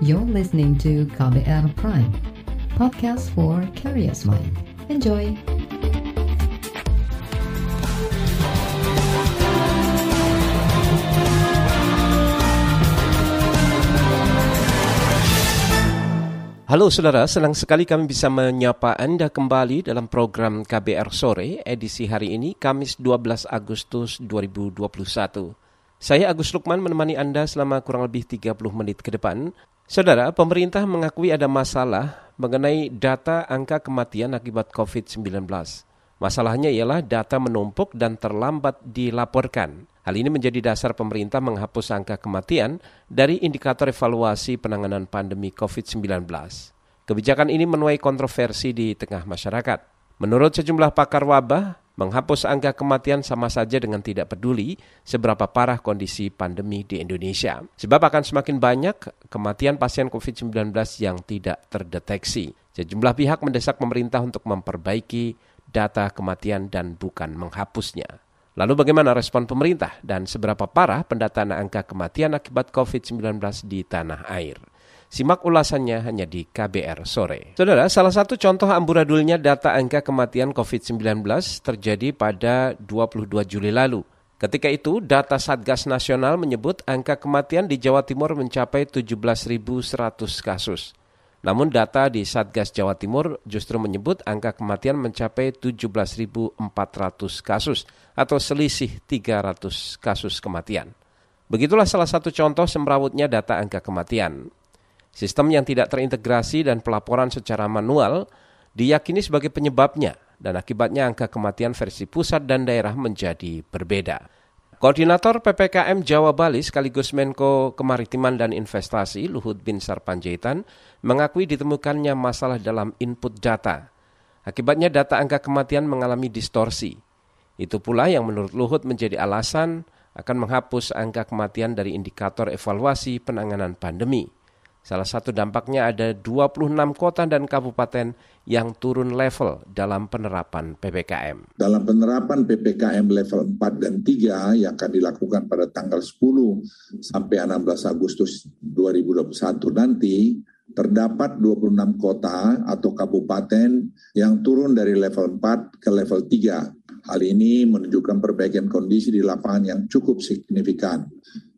You're listening to KBR Prime, podcast for curious mind. Enjoy! Halo saudara, senang sekali kami bisa menyapa Anda kembali dalam program KBR Sore edisi hari ini, Kamis 12 Agustus 2021. Saya Agus Lukman menemani Anda selama kurang lebih 30 menit ke depan. Saudara, pemerintah mengakui ada masalah mengenai data angka kematian akibat COVID-19. Masalahnya ialah data menumpuk dan terlambat dilaporkan. Hal ini menjadi dasar pemerintah menghapus angka kematian dari indikator evaluasi penanganan pandemi COVID-19. Kebijakan ini menuai kontroversi di tengah masyarakat. Menurut sejumlah pakar wabah, menghapus angka kematian sama saja dengan tidak peduli seberapa parah kondisi pandemi di Indonesia. Sebab akan semakin banyak kematian pasien COVID-19 yang tidak terdeteksi. Sejumlah pihak mendesak pemerintah untuk memperbaiki data kematian dan bukan menghapusnya. Lalu bagaimana respon pemerintah dan seberapa parah pendataan angka kematian akibat COVID-19 di tanah air? Simak ulasannya hanya di KBR sore. Saudara, salah satu contoh amburadulnya data angka kematian COVID-19 terjadi pada 22 Juli lalu. Ketika itu, data Satgas Nasional menyebut angka kematian di Jawa Timur mencapai 17.100 kasus. Namun data di Satgas Jawa Timur justru menyebut angka kematian mencapai 17.400 kasus atau selisih 300 kasus kematian. Begitulah salah satu contoh semrawutnya data angka kematian. Sistem yang tidak terintegrasi dan pelaporan secara manual diyakini sebagai penyebabnya dan akibatnya angka kematian versi pusat dan daerah menjadi berbeda. Koordinator PPKM Jawa Bali sekaligus Menko Kemaritiman dan Investasi Luhut Bin Sarpanjaitan mengakui ditemukannya masalah dalam input data. Akibatnya data angka kematian mengalami distorsi. Itu pula yang menurut Luhut menjadi alasan akan menghapus angka kematian dari indikator evaluasi penanganan pandemi. Salah satu dampaknya ada 26 kota dan kabupaten yang turun level dalam penerapan PPKM. Dalam penerapan PPKM level 4 dan 3 yang akan dilakukan pada tanggal 10 sampai 16 Agustus 2021 nanti, terdapat 26 kota atau kabupaten yang turun dari level 4 ke level 3. Hal ini menunjukkan perbaikan kondisi di lapangan yang cukup signifikan.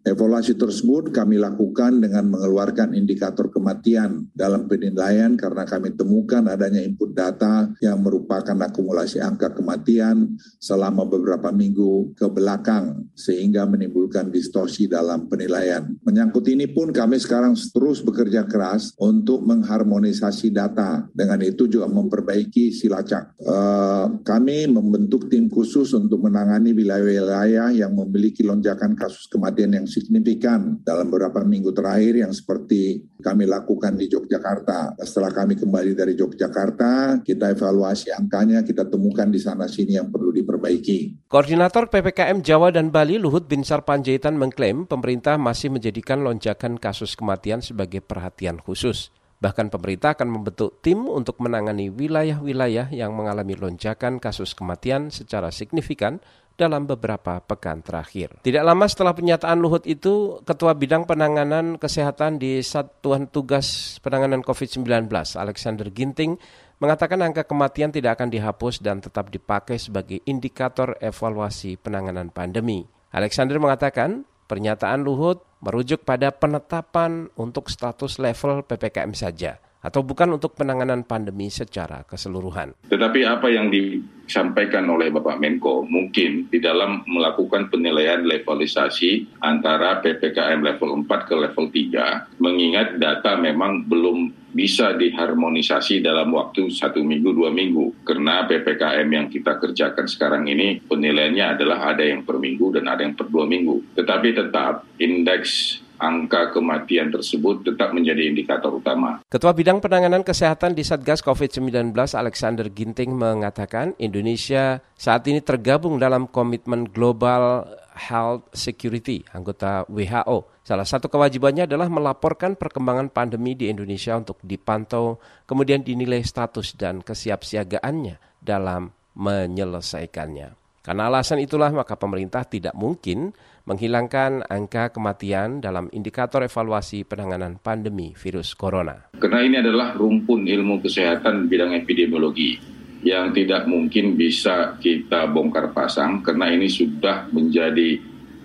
Evaluasi tersebut kami lakukan dengan mengeluarkan indikator kematian dalam penilaian karena kami temukan adanya input data yang merupakan akumulasi angka kematian selama beberapa minggu ke belakang sehingga menimbulkan distorsi dalam penilaian. Menyangkut ini pun kami sekarang terus bekerja keras untuk mengharmonisasi data. Dengan itu juga memperbaiki silacak. Uh, kami membentuk tim khusus untuk menangani wilayah-wilayah yang memiliki lonjakan kasus kematian yang signifikan dalam beberapa minggu terakhir yang seperti kami lakukan di Yogyakarta. Setelah kami kembali dari Yogyakarta, kita evaluasi angkanya, kita temukan di sana sini yang perlu diperbaiki. Koordinator PPKM Jawa dan Bali Luhut Binsar Panjaitan mengklaim pemerintah masih menjadikan lonjakan kasus kematian sebagai perhatian khusus. Bahkan pemerintah akan membentuk tim untuk menangani wilayah-wilayah yang mengalami lonjakan kasus kematian secara signifikan dalam beberapa pekan terakhir. Tidak lama setelah pernyataan Luhut itu, Ketua Bidang Penanganan Kesehatan di Satuan Tugas Penanganan COVID-19, Alexander Ginting, mengatakan angka kematian tidak akan dihapus dan tetap dipakai sebagai indikator evaluasi penanganan pandemi. Alexander mengatakan, pernyataan Luhut merujuk pada penetapan untuk status level PPKM saja atau bukan untuk penanganan pandemi secara keseluruhan. Tetapi apa yang disampaikan oleh Bapak Menko mungkin di dalam melakukan penilaian levelisasi antara PPKM level 4 ke level 3, mengingat data memang belum bisa diharmonisasi dalam waktu satu minggu, dua minggu. Karena PPKM yang kita kerjakan sekarang ini penilaiannya adalah ada yang per minggu dan ada yang per dua minggu. Tetapi tetap indeks angka kematian tersebut tetap menjadi indikator utama. Ketua Bidang Penanganan Kesehatan di Satgas COVID-19 Alexander Ginting mengatakan Indonesia saat ini tergabung dalam komitmen Global Health Security, anggota WHO. Salah satu kewajibannya adalah melaporkan perkembangan pandemi di Indonesia untuk dipantau, kemudian dinilai status dan kesiapsiagaannya dalam menyelesaikannya. Karena alasan itulah maka pemerintah tidak mungkin menghilangkan angka kematian dalam indikator evaluasi penanganan pandemi virus corona. Karena ini adalah rumpun ilmu kesehatan bidang epidemiologi yang tidak mungkin bisa kita bongkar pasang karena ini sudah menjadi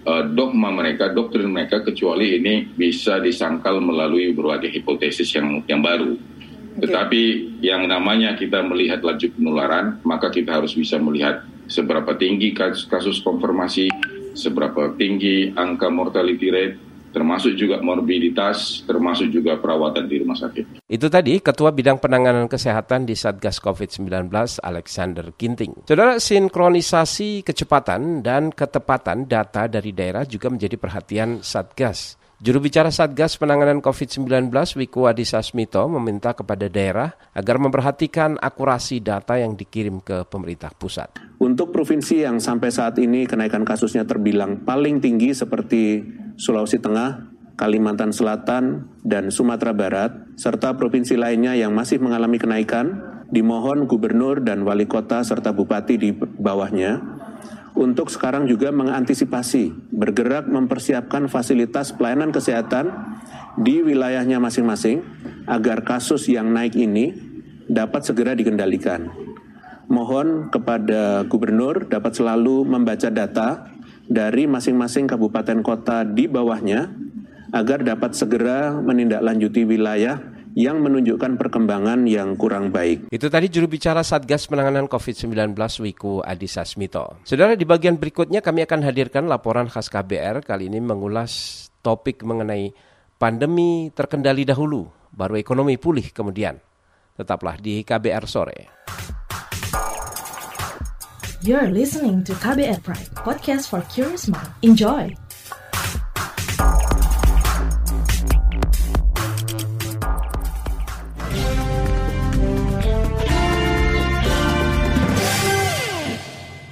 uh, dogma mereka, doktrin mereka kecuali ini bisa disangkal melalui berbagai hipotesis yang yang baru. Tetapi yang namanya kita melihat laju penularan, maka kita harus bisa melihat seberapa tinggi kasus, kasus konfirmasi, seberapa tinggi angka mortality rate, termasuk juga morbiditas, termasuk juga perawatan di rumah sakit. Itu tadi Ketua Bidang Penanganan Kesehatan di Satgas COVID-19 Alexander Ginting. Saudara, sinkronisasi kecepatan dan ketepatan data dari daerah juga menjadi perhatian Satgas. Juru bicara Satgas Penanganan COVID-19 Wiku Adhisa Smito meminta kepada daerah agar memperhatikan akurasi data yang dikirim ke pemerintah pusat. Untuk provinsi yang sampai saat ini kenaikan kasusnya terbilang paling tinggi seperti Sulawesi Tengah, Kalimantan Selatan, dan Sumatera Barat, serta provinsi lainnya yang masih mengalami kenaikan, dimohon gubernur dan wali kota serta bupati di bawahnya untuk sekarang juga mengantisipasi, bergerak mempersiapkan fasilitas pelayanan kesehatan di wilayahnya masing-masing agar kasus yang naik ini dapat segera dikendalikan. Mohon kepada gubernur dapat selalu membaca data dari masing-masing kabupaten kota di bawahnya agar dapat segera menindaklanjuti wilayah yang menunjukkan perkembangan yang kurang baik. Itu tadi juru bicara Satgas Penanganan COVID-19 Wiku Adhisa Smito. Saudara, di bagian berikutnya kami akan hadirkan laporan khas KBR kali ini mengulas topik mengenai pandemi terkendali dahulu, baru ekonomi pulih kemudian. Tetaplah di KBR sore. You're listening to KBR Pride, podcast for curious mind. Enjoy.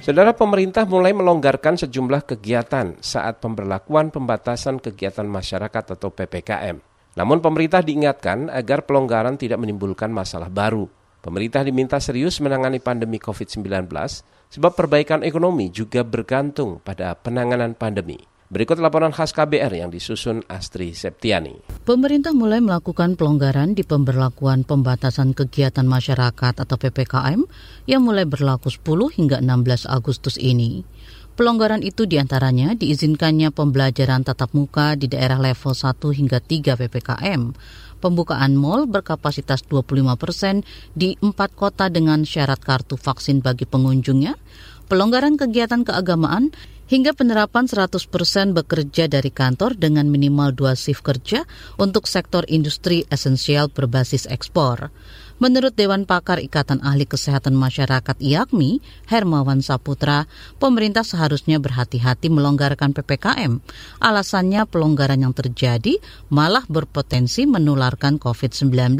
Saudara pemerintah mulai melonggarkan sejumlah kegiatan saat pemberlakuan pembatasan kegiatan masyarakat atau PPKM. Namun pemerintah diingatkan agar pelonggaran tidak menimbulkan masalah baru. Pemerintah diminta serius menangani pandemi COVID-19 sebab perbaikan ekonomi juga bergantung pada penanganan pandemi. Berikut laporan khas KBR yang disusun Astri Septiani. Pemerintah mulai melakukan pelonggaran di pemberlakuan pembatasan kegiatan masyarakat atau PPKM yang mulai berlaku 10 hingga 16 Agustus ini. Pelonggaran itu di antaranya diizinkannya pembelajaran tatap muka di daerah level 1 hingga 3 PPKM, pembukaan mal berkapasitas 25 persen di empat kota dengan syarat kartu vaksin bagi pengunjungnya, pelonggaran kegiatan keagamaan, hingga penerapan 100% bekerja dari kantor dengan minimal dua shift kerja untuk sektor industri esensial berbasis ekspor. Menurut Dewan Pakar Ikatan Ahli Kesehatan Masyarakat IAKMI, Hermawan Saputra, pemerintah seharusnya berhati-hati melonggarkan PPKM. Alasannya pelonggaran yang terjadi malah berpotensi menularkan COVID-19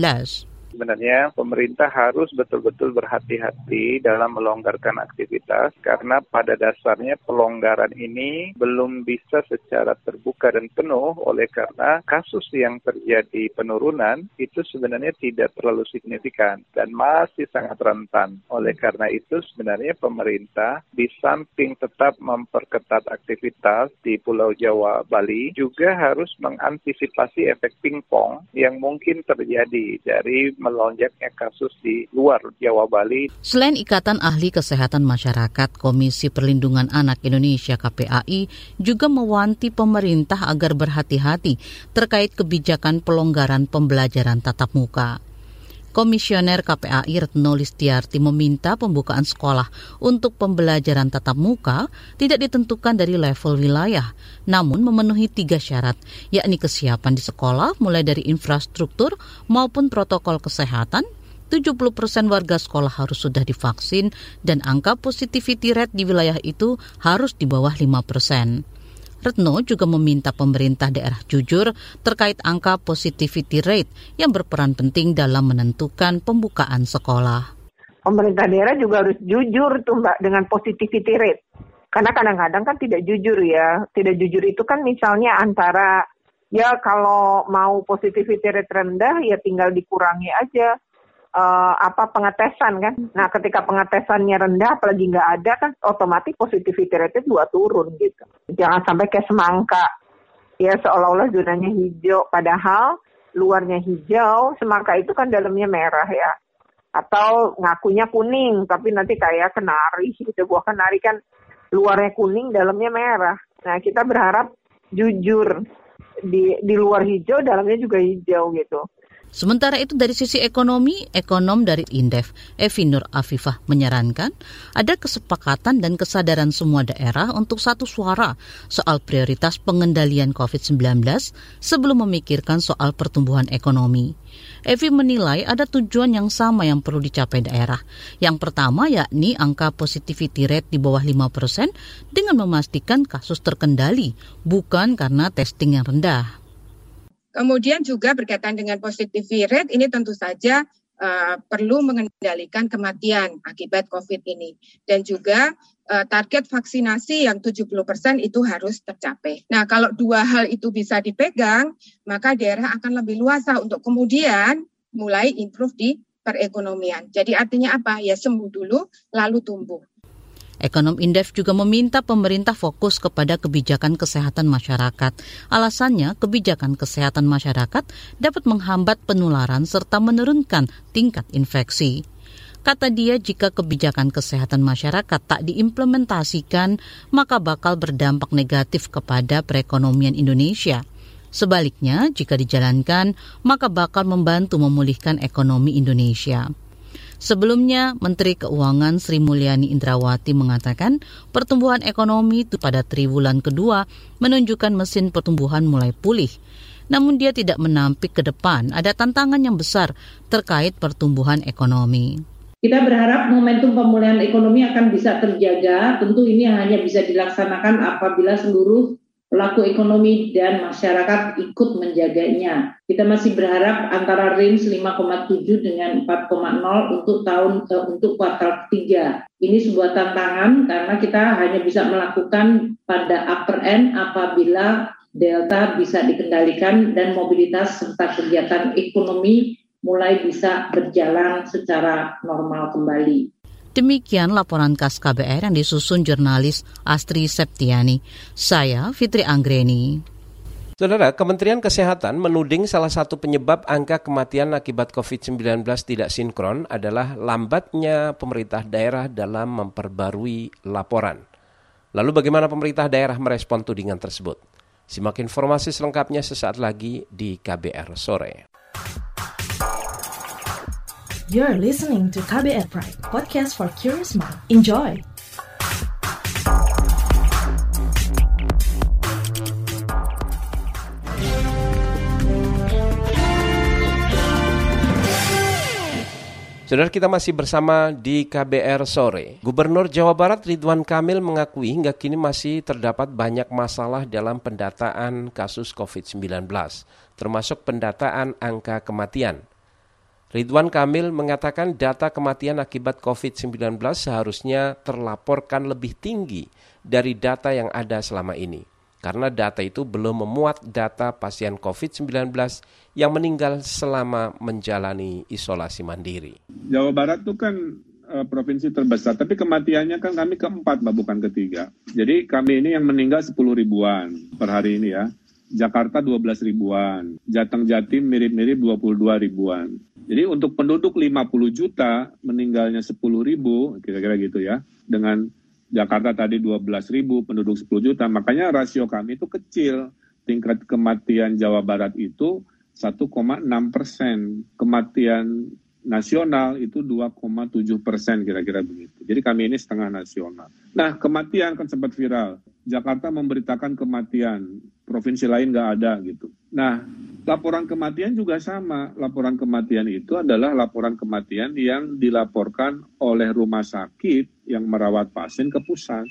sebenarnya pemerintah harus betul-betul berhati-hati dalam melonggarkan aktivitas karena pada dasarnya pelonggaran ini belum bisa secara terbuka dan penuh oleh karena kasus yang terjadi penurunan itu sebenarnya tidak terlalu signifikan dan masih sangat rentan. Oleh karena itu sebenarnya pemerintah di samping tetap memperketat aktivitas di Pulau Jawa, Bali juga harus mengantisipasi efek pingpong yang mungkin terjadi dari melonjaknya kasus di luar Jawa Bali. Selain Ikatan Ahli Kesehatan Masyarakat, Komisi Perlindungan Anak Indonesia KPAI juga mewanti pemerintah agar berhati-hati terkait kebijakan pelonggaran pembelajaran tatap muka. Komisioner KPAI Retno Listiarti meminta pembukaan sekolah untuk pembelajaran tatap muka tidak ditentukan dari level wilayah, namun memenuhi tiga syarat, yakni kesiapan di sekolah mulai dari infrastruktur maupun protokol kesehatan, 70 persen warga sekolah harus sudah divaksin dan angka positivity rate di wilayah itu harus di bawah 5 persen. Retno juga meminta pemerintah daerah jujur terkait angka positivity rate yang berperan penting dalam menentukan pembukaan sekolah. Pemerintah daerah juga harus jujur tuh Mbak dengan positivity rate. Karena kadang-kadang kan tidak jujur ya. Tidak jujur itu kan misalnya antara ya kalau mau positivity rate rendah ya tinggal dikurangi aja uh, apa pengetesan kan. Nah, ketika pengetesannya rendah, apalagi nggak ada kan, otomatis positivity rate dua turun gitu. Jangan sampai kayak semangka, ya seolah-olah zonanya hijau, padahal luarnya hijau, semangka itu kan dalamnya merah ya. Atau ngakunya kuning, tapi nanti kayak kenari, gitu. Buah kenari kan luarnya kuning, dalamnya merah. Nah, kita berharap jujur di di luar hijau, dalamnya juga hijau gitu. Sementara itu dari sisi ekonomi, ekonom dari Indef, Evi Nur Afifah menyarankan ada kesepakatan dan kesadaran semua daerah untuk satu suara soal prioritas pengendalian COVID-19 sebelum memikirkan soal pertumbuhan ekonomi. Evi menilai ada tujuan yang sama yang perlu dicapai daerah. Yang pertama yakni angka positivity rate di bawah 5% dengan memastikan kasus terkendali, bukan karena testing yang rendah. Kemudian juga berkaitan dengan positivity rate ini tentu saja uh, perlu mengendalikan kematian akibat COVID ini dan juga uh, target vaksinasi yang 70% itu harus tercapai. Nah, kalau dua hal itu bisa dipegang, maka daerah akan lebih luasa untuk kemudian mulai improve di perekonomian. Jadi artinya apa? Ya sembuh dulu lalu tumbuh. Ekonom Indef juga meminta pemerintah fokus kepada kebijakan kesehatan masyarakat. Alasannya, kebijakan kesehatan masyarakat dapat menghambat penularan serta menurunkan tingkat infeksi. Kata dia, jika kebijakan kesehatan masyarakat tak diimplementasikan, maka bakal berdampak negatif kepada perekonomian Indonesia. Sebaliknya, jika dijalankan, maka bakal membantu memulihkan ekonomi Indonesia. Sebelumnya, Menteri Keuangan Sri Mulyani Indrawati mengatakan pertumbuhan ekonomi pada triwulan kedua menunjukkan mesin pertumbuhan mulai pulih. Namun dia tidak menampik ke depan ada tantangan yang besar terkait pertumbuhan ekonomi. Kita berharap momentum pemulihan ekonomi akan bisa terjaga. Tentu ini hanya bisa dilaksanakan apabila seluruh pelaku ekonomi dan masyarakat ikut menjaganya. Kita masih berharap antara range 5,7 dengan 4,0 untuk tahun uh, untuk kuartal ketiga. Ini sebuah tantangan karena kita hanya bisa melakukan pada upper end apabila delta bisa dikendalikan dan mobilitas serta kegiatan ekonomi mulai bisa berjalan secara normal kembali. Demikian laporan khas KBR yang disusun jurnalis Astri Septiani. Saya Fitri Anggreni. Saudara, Kementerian Kesehatan menuding salah satu penyebab angka kematian akibat COVID-19 tidak sinkron adalah lambatnya pemerintah daerah dalam memperbarui laporan. Lalu bagaimana pemerintah daerah merespon tudingan tersebut? Simak informasi selengkapnya sesaat lagi di KBR Sore. You're listening to KBR Pride, podcast for curious mind. Enjoy! Saudara kita masih bersama di KBR sore. Gubernur Jawa Barat Ridwan Kamil mengakui hingga kini masih terdapat banyak masalah dalam pendataan kasus COVID-19, termasuk pendataan angka kematian. Ridwan Kamil mengatakan data kematian akibat COVID-19 seharusnya terlaporkan lebih tinggi dari data yang ada selama ini. Karena data itu belum memuat data pasien COVID-19 yang meninggal selama menjalani isolasi mandiri. Jawa Barat itu kan uh, provinsi terbesar, tapi kematiannya kan kami keempat, Mbak, bukan ketiga. Jadi kami ini yang meninggal 10 ribuan per hari ini ya. Jakarta 12 ribuan, Jateng Jatim mirip-mirip 22 ribuan. Jadi untuk penduduk 50 juta meninggalnya 10 ribu, kira-kira gitu ya. Dengan Jakarta tadi 12 ribu, penduduk 10 juta. Makanya rasio kami itu kecil. Tingkat kematian Jawa Barat itu 1,6 persen. Kematian nasional itu 2,7 persen kira-kira begitu. Jadi kami ini setengah nasional. Nah kematian kan sempat viral. Jakarta memberitakan kematian, provinsi lain nggak ada gitu. Nah Laporan kematian juga sama. Laporan kematian itu adalah laporan kematian yang dilaporkan oleh rumah sakit yang merawat pasien ke pusat.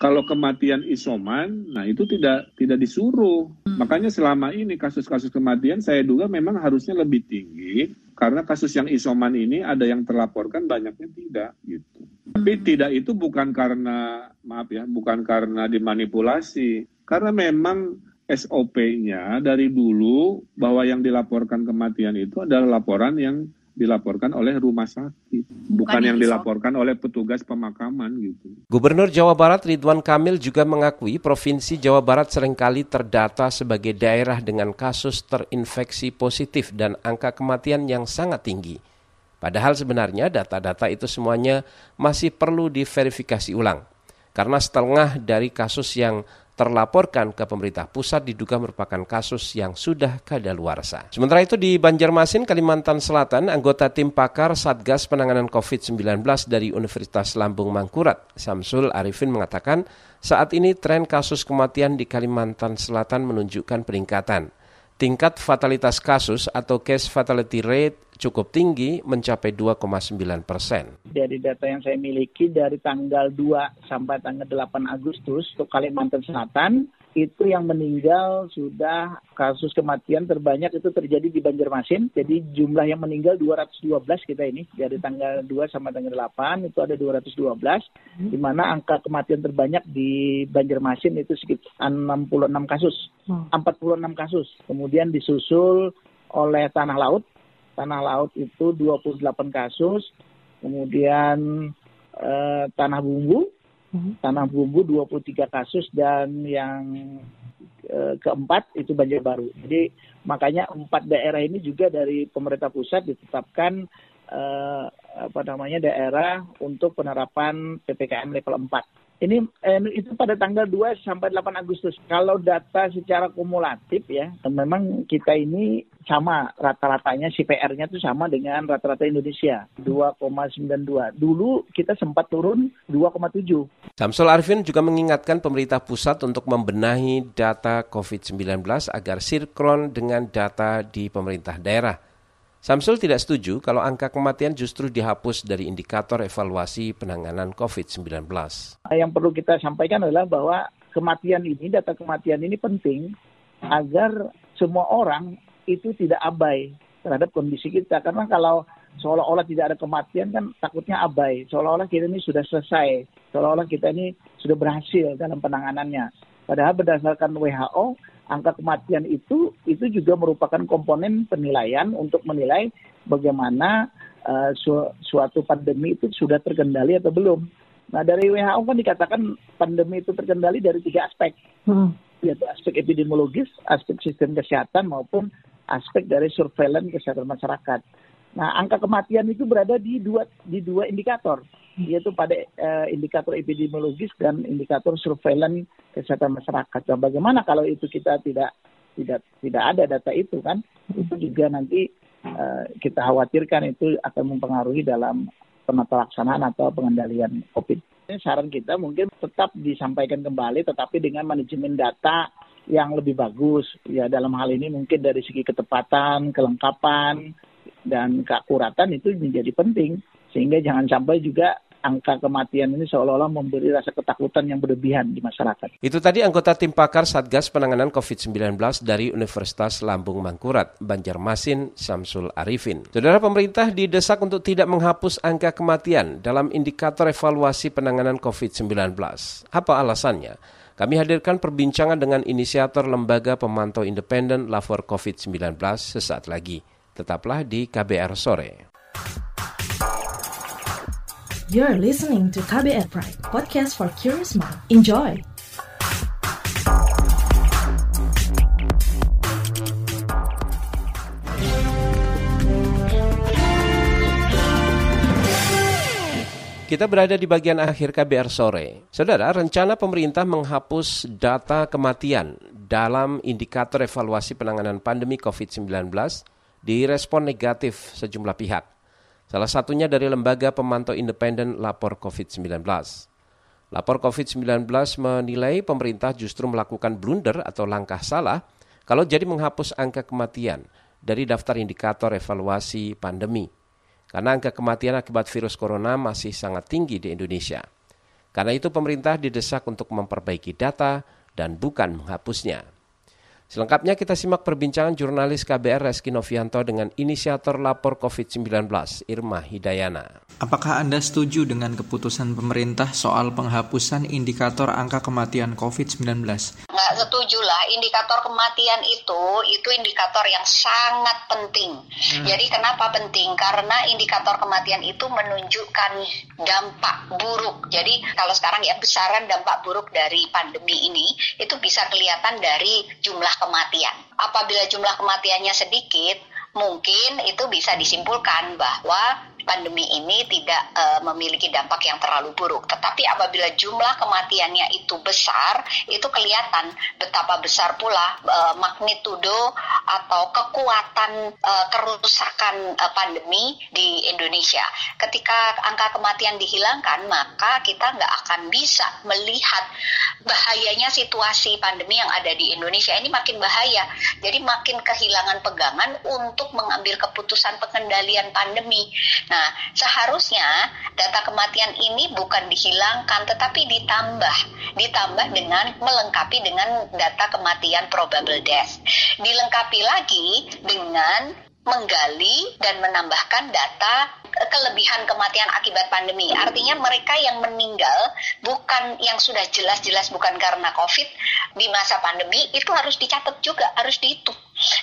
Kalau kematian isoman, nah itu tidak tidak disuruh. Hmm. Makanya selama ini kasus-kasus kematian saya duga memang harusnya lebih tinggi karena kasus yang isoman ini ada yang terlaporkan banyaknya tidak gitu. Tapi hmm. tidak itu bukan karena maaf ya, bukan karena dimanipulasi. Karena memang SOP-nya dari dulu bahwa yang dilaporkan kematian itu adalah laporan yang dilaporkan oleh rumah sakit, bukan, bukan yang dilaporkan oleh petugas pemakaman gitu. Gubernur Jawa Barat Ridwan Kamil juga mengakui Provinsi Jawa Barat sering kali terdata sebagai daerah dengan kasus terinfeksi positif dan angka kematian yang sangat tinggi. Padahal sebenarnya data-data itu semuanya masih perlu diverifikasi ulang. Karena setengah dari kasus yang terlaporkan ke pemerintah pusat diduga merupakan kasus yang sudah kadaluarsa. Sementara itu di Banjarmasin, Kalimantan Selatan, anggota tim pakar Satgas Penanganan COVID-19 dari Universitas Lambung Mangkurat, Samsul Arifin mengatakan, saat ini tren kasus kematian di Kalimantan Selatan menunjukkan peningkatan tingkat fatalitas kasus atau case fatality rate cukup tinggi mencapai 2,9 persen. Dari data yang saya miliki dari tanggal 2 sampai tanggal 8 Agustus untuk Kalimantan Selatan itu yang meninggal sudah kasus kematian terbanyak itu terjadi di Banjarmasin. Jadi jumlah yang meninggal 212 kita ini dari tanggal 2 sampai tanggal 8 itu ada 212 hmm. di mana angka kematian terbanyak di Banjarmasin itu sekitar 66 kasus. Hmm. 46 kasus. Kemudian disusul oleh Tanah Laut. Tanah Laut itu 28 kasus. Kemudian eh, Tanah Bumbu hmm. Tanah bumbu 23 kasus dan yang e, keempat itu banjir baru. Jadi makanya empat daerah ini juga dari pemerintah pusat ditetapkan e, apa namanya daerah untuk penerapan ppkm level 4. Ini eh, itu pada tanggal 2 sampai 8 Agustus. Kalau data secara kumulatif ya, memang kita ini sama rata-ratanya CPR-nya itu sama dengan rata-rata Indonesia 2,92. Dulu kita sempat turun 2,7. Samsul Arifin juga mengingatkan pemerintah pusat untuk membenahi data COVID-19 agar sinkron dengan data di pemerintah daerah. Samsul tidak setuju kalau angka kematian justru dihapus dari indikator evaluasi penanganan COVID-19. Yang perlu kita sampaikan adalah bahwa kematian ini, data kematian ini penting agar semua orang itu tidak abai terhadap kondisi kita. Karena kalau seolah-olah tidak ada kematian kan takutnya abai. Seolah-olah kita ini sudah selesai. Seolah-olah kita ini sudah berhasil dalam penanganannya. Padahal berdasarkan WHO, angka kematian itu itu juga merupakan komponen penilaian untuk menilai bagaimana uh, su suatu pandemi itu sudah terkendali atau belum. Nah dari WHO kan dikatakan pandemi itu terkendali dari tiga aspek, hmm. yaitu aspek epidemiologis, aspek sistem kesehatan maupun aspek dari surveillance kesehatan masyarakat. Nah angka kematian itu berada di dua di dua indikator yaitu pada uh, indikator epidemiologis dan indikator surveillance kesehatan masyarakat. Dan bagaimana kalau itu kita tidak tidak tidak ada data itu kan? Itu juga nanti uh, kita khawatirkan itu akan mempengaruhi dalam penata atau pengendalian COVID. Ini saran kita mungkin tetap disampaikan kembali, tetapi dengan manajemen data yang lebih bagus. Ya dalam hal ini mungkin dari segi ketepatan, kelengkapan, dan keakuratan itu menjadi penting sehingga jangan sampai juga angka kematian ini seolah-olah memberi rasa ketakutan yang berlebihan di masyarakat. Itu tadi anggota tim pakar Satgas Penanganan COVID-19 dari Universitas Lambung Mangkurat, Banjarmasin, Samsul Arifin. Saudara pemerintah didesak untuk tidak menghapus angka kematian dalam indikator evaluasi penanganan COVID-19. Apa alasannya? Kami hadirkan perbincangan dengan inisiator Lembaga Pemantau Independen Lapor COVID-19 sesaat lagi. Tetaplah di KBR Sore. You're listening to KBR Pride, podcast for curious mind. Enjoy! Kita berada di bagian akhir KBR sore. Saudara, rencana pemerintah menghapus data kematian dalam indikator evaluasi penanganan pandemi COVID-19 direspon negatif sejumlah pihak. Salah satunya dari Lembaga Pemantau Independen Lapor COVID-19. Lapor COVID-19 menilai pemerintah justru melakukan blunder atau langkah salah kalau jadi menghapus angka kematian dari daftar indikator evaluasi pandemi. Karena angka kematian akibat virus corona masih sangat tinggi di Indonesia. Karena itu pemerintah didesak untuk memperbaiki data dan bukan menghapusnya. Selengkapnya kita simak perbincangan jurnalis KBR Reski Novianto dengan inisiator lapor COVID-19, Irma Hidayana. Apakah Anda setuju dengan keputusan pemerintah soal penghapusan indikator angka kematian COVID-19? Nah, nggak setuju lah. Indikator kematian itu itu indikator yang sangat penting. Hmm. Jadi kenapa penting? Karena indikator kematian itu menunjukkan dampak buruk. Jadi kalau sekarang ya besaran dampak buruk dari pandemi ini itu bisa kelihatan dari jumlah kematian. Apabila jumlah kematiannya sedikit, mungkin itu bisa disimpulkan bahwa pandemi ini tidak uh, memiliki dampak yang terlalu buruk. Tetapi apabila jumlah kematiannya itu besar, itu kelihatan betapa besar pula uh, magnitudo atau kekuatan uh, kerusakan uh, pandemi di Indonesia. Ketika angka kematian dihilangkan, maka kita nggak akan bisa melihat bahayanya situasi pandemi yang ada di Indonesia ini makin bahaya. Jadi makin kehilangan pegangan untuk mengambil keputusan pengendalian pandemi. Nah, seharusnya data kematian ini bukan dihilangkan tetapi ditambah, ditambah dengan melengkapi dengan data kematian probable death. Dilengkapi lagi dengan menggali dan menambahkan data kelebihan kematian akibat pandemi. Artinya mereka yang meninggal bukan yang sudah jelas-jelas bukan karena COVID di masa pandemi itu harus dicatat juga, harus dihitung.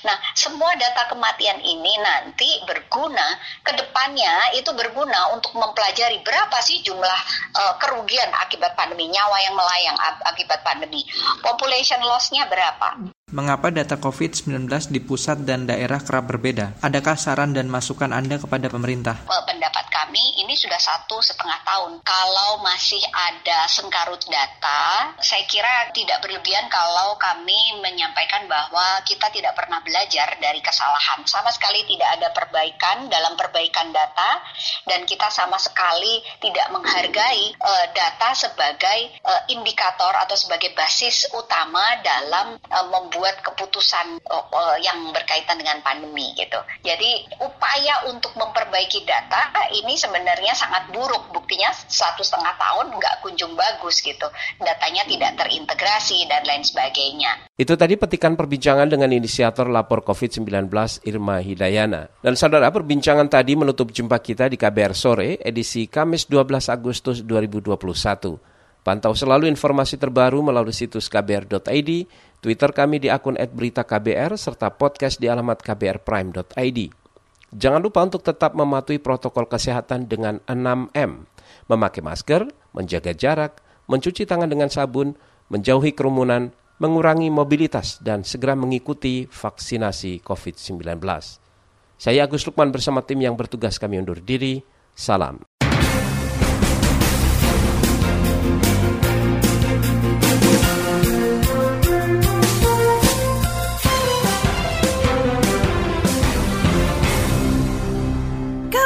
Nah, semua data kematian ini nanti berguna ke depannya itu berguna untuk mempelajari berapa sih jumlah uh, kerugian akibat pandemi, nyawa yang melayang akibat pandemi. Population loss-nya berapa? Mengapa data COVID-19 di pusat dan daerah kerap berbeda? Adakah saran dan masukan Anda kepada pemerintah? Pendapat kami ini sudah satu setengah tahun. Kalau masih ada sengkarut data, saya kira tidak berlebihan kalau kami menyampaikan bahwa kita tidak pernah belajar dari kesalahan. Sama sekali tidak ada perbaikan dalam perbaikan data dan kita sama sekali tidak menghargai uh, data sebagai uh, indikator atau sebagai basis utama dalam uh, membuat membuat keputusan uh, yang berkaitan dengan pandemi gitu. Jadi upaya untuk memperbaiki data ini sebenarnya sangat buruk. Buktinya satu setengah tahun nggak kunjung bagus gitu. Datanya tidak terintegrasi dan lain sebagainya. Itu tadi petikan perbincangan dengan inisiator lapor COVID-19 Irma Hidayana. Dan saudara, perbincangan tadi menutup jumpa kita di KBR Sore edisi Kamis 12 Agustus 2021. Pantau selalu informasi terbaru melalui situs kbr.id, Twitter kami di akun @beritaKBR serta podcast di alamat kbrprime.id. Jangan lupa untuk tetap mematuhi protokol kesehatan dengan 6M, memakai masker, menjaga jarak, mencuci tangan dengan sabun, menjauhi kerumunan, mengurangi mobilitas, dan segera mengikuti vaksinasi COVID-19. Saya Agus Lukman bersama tim yang bertugas kami undur diri. Salam.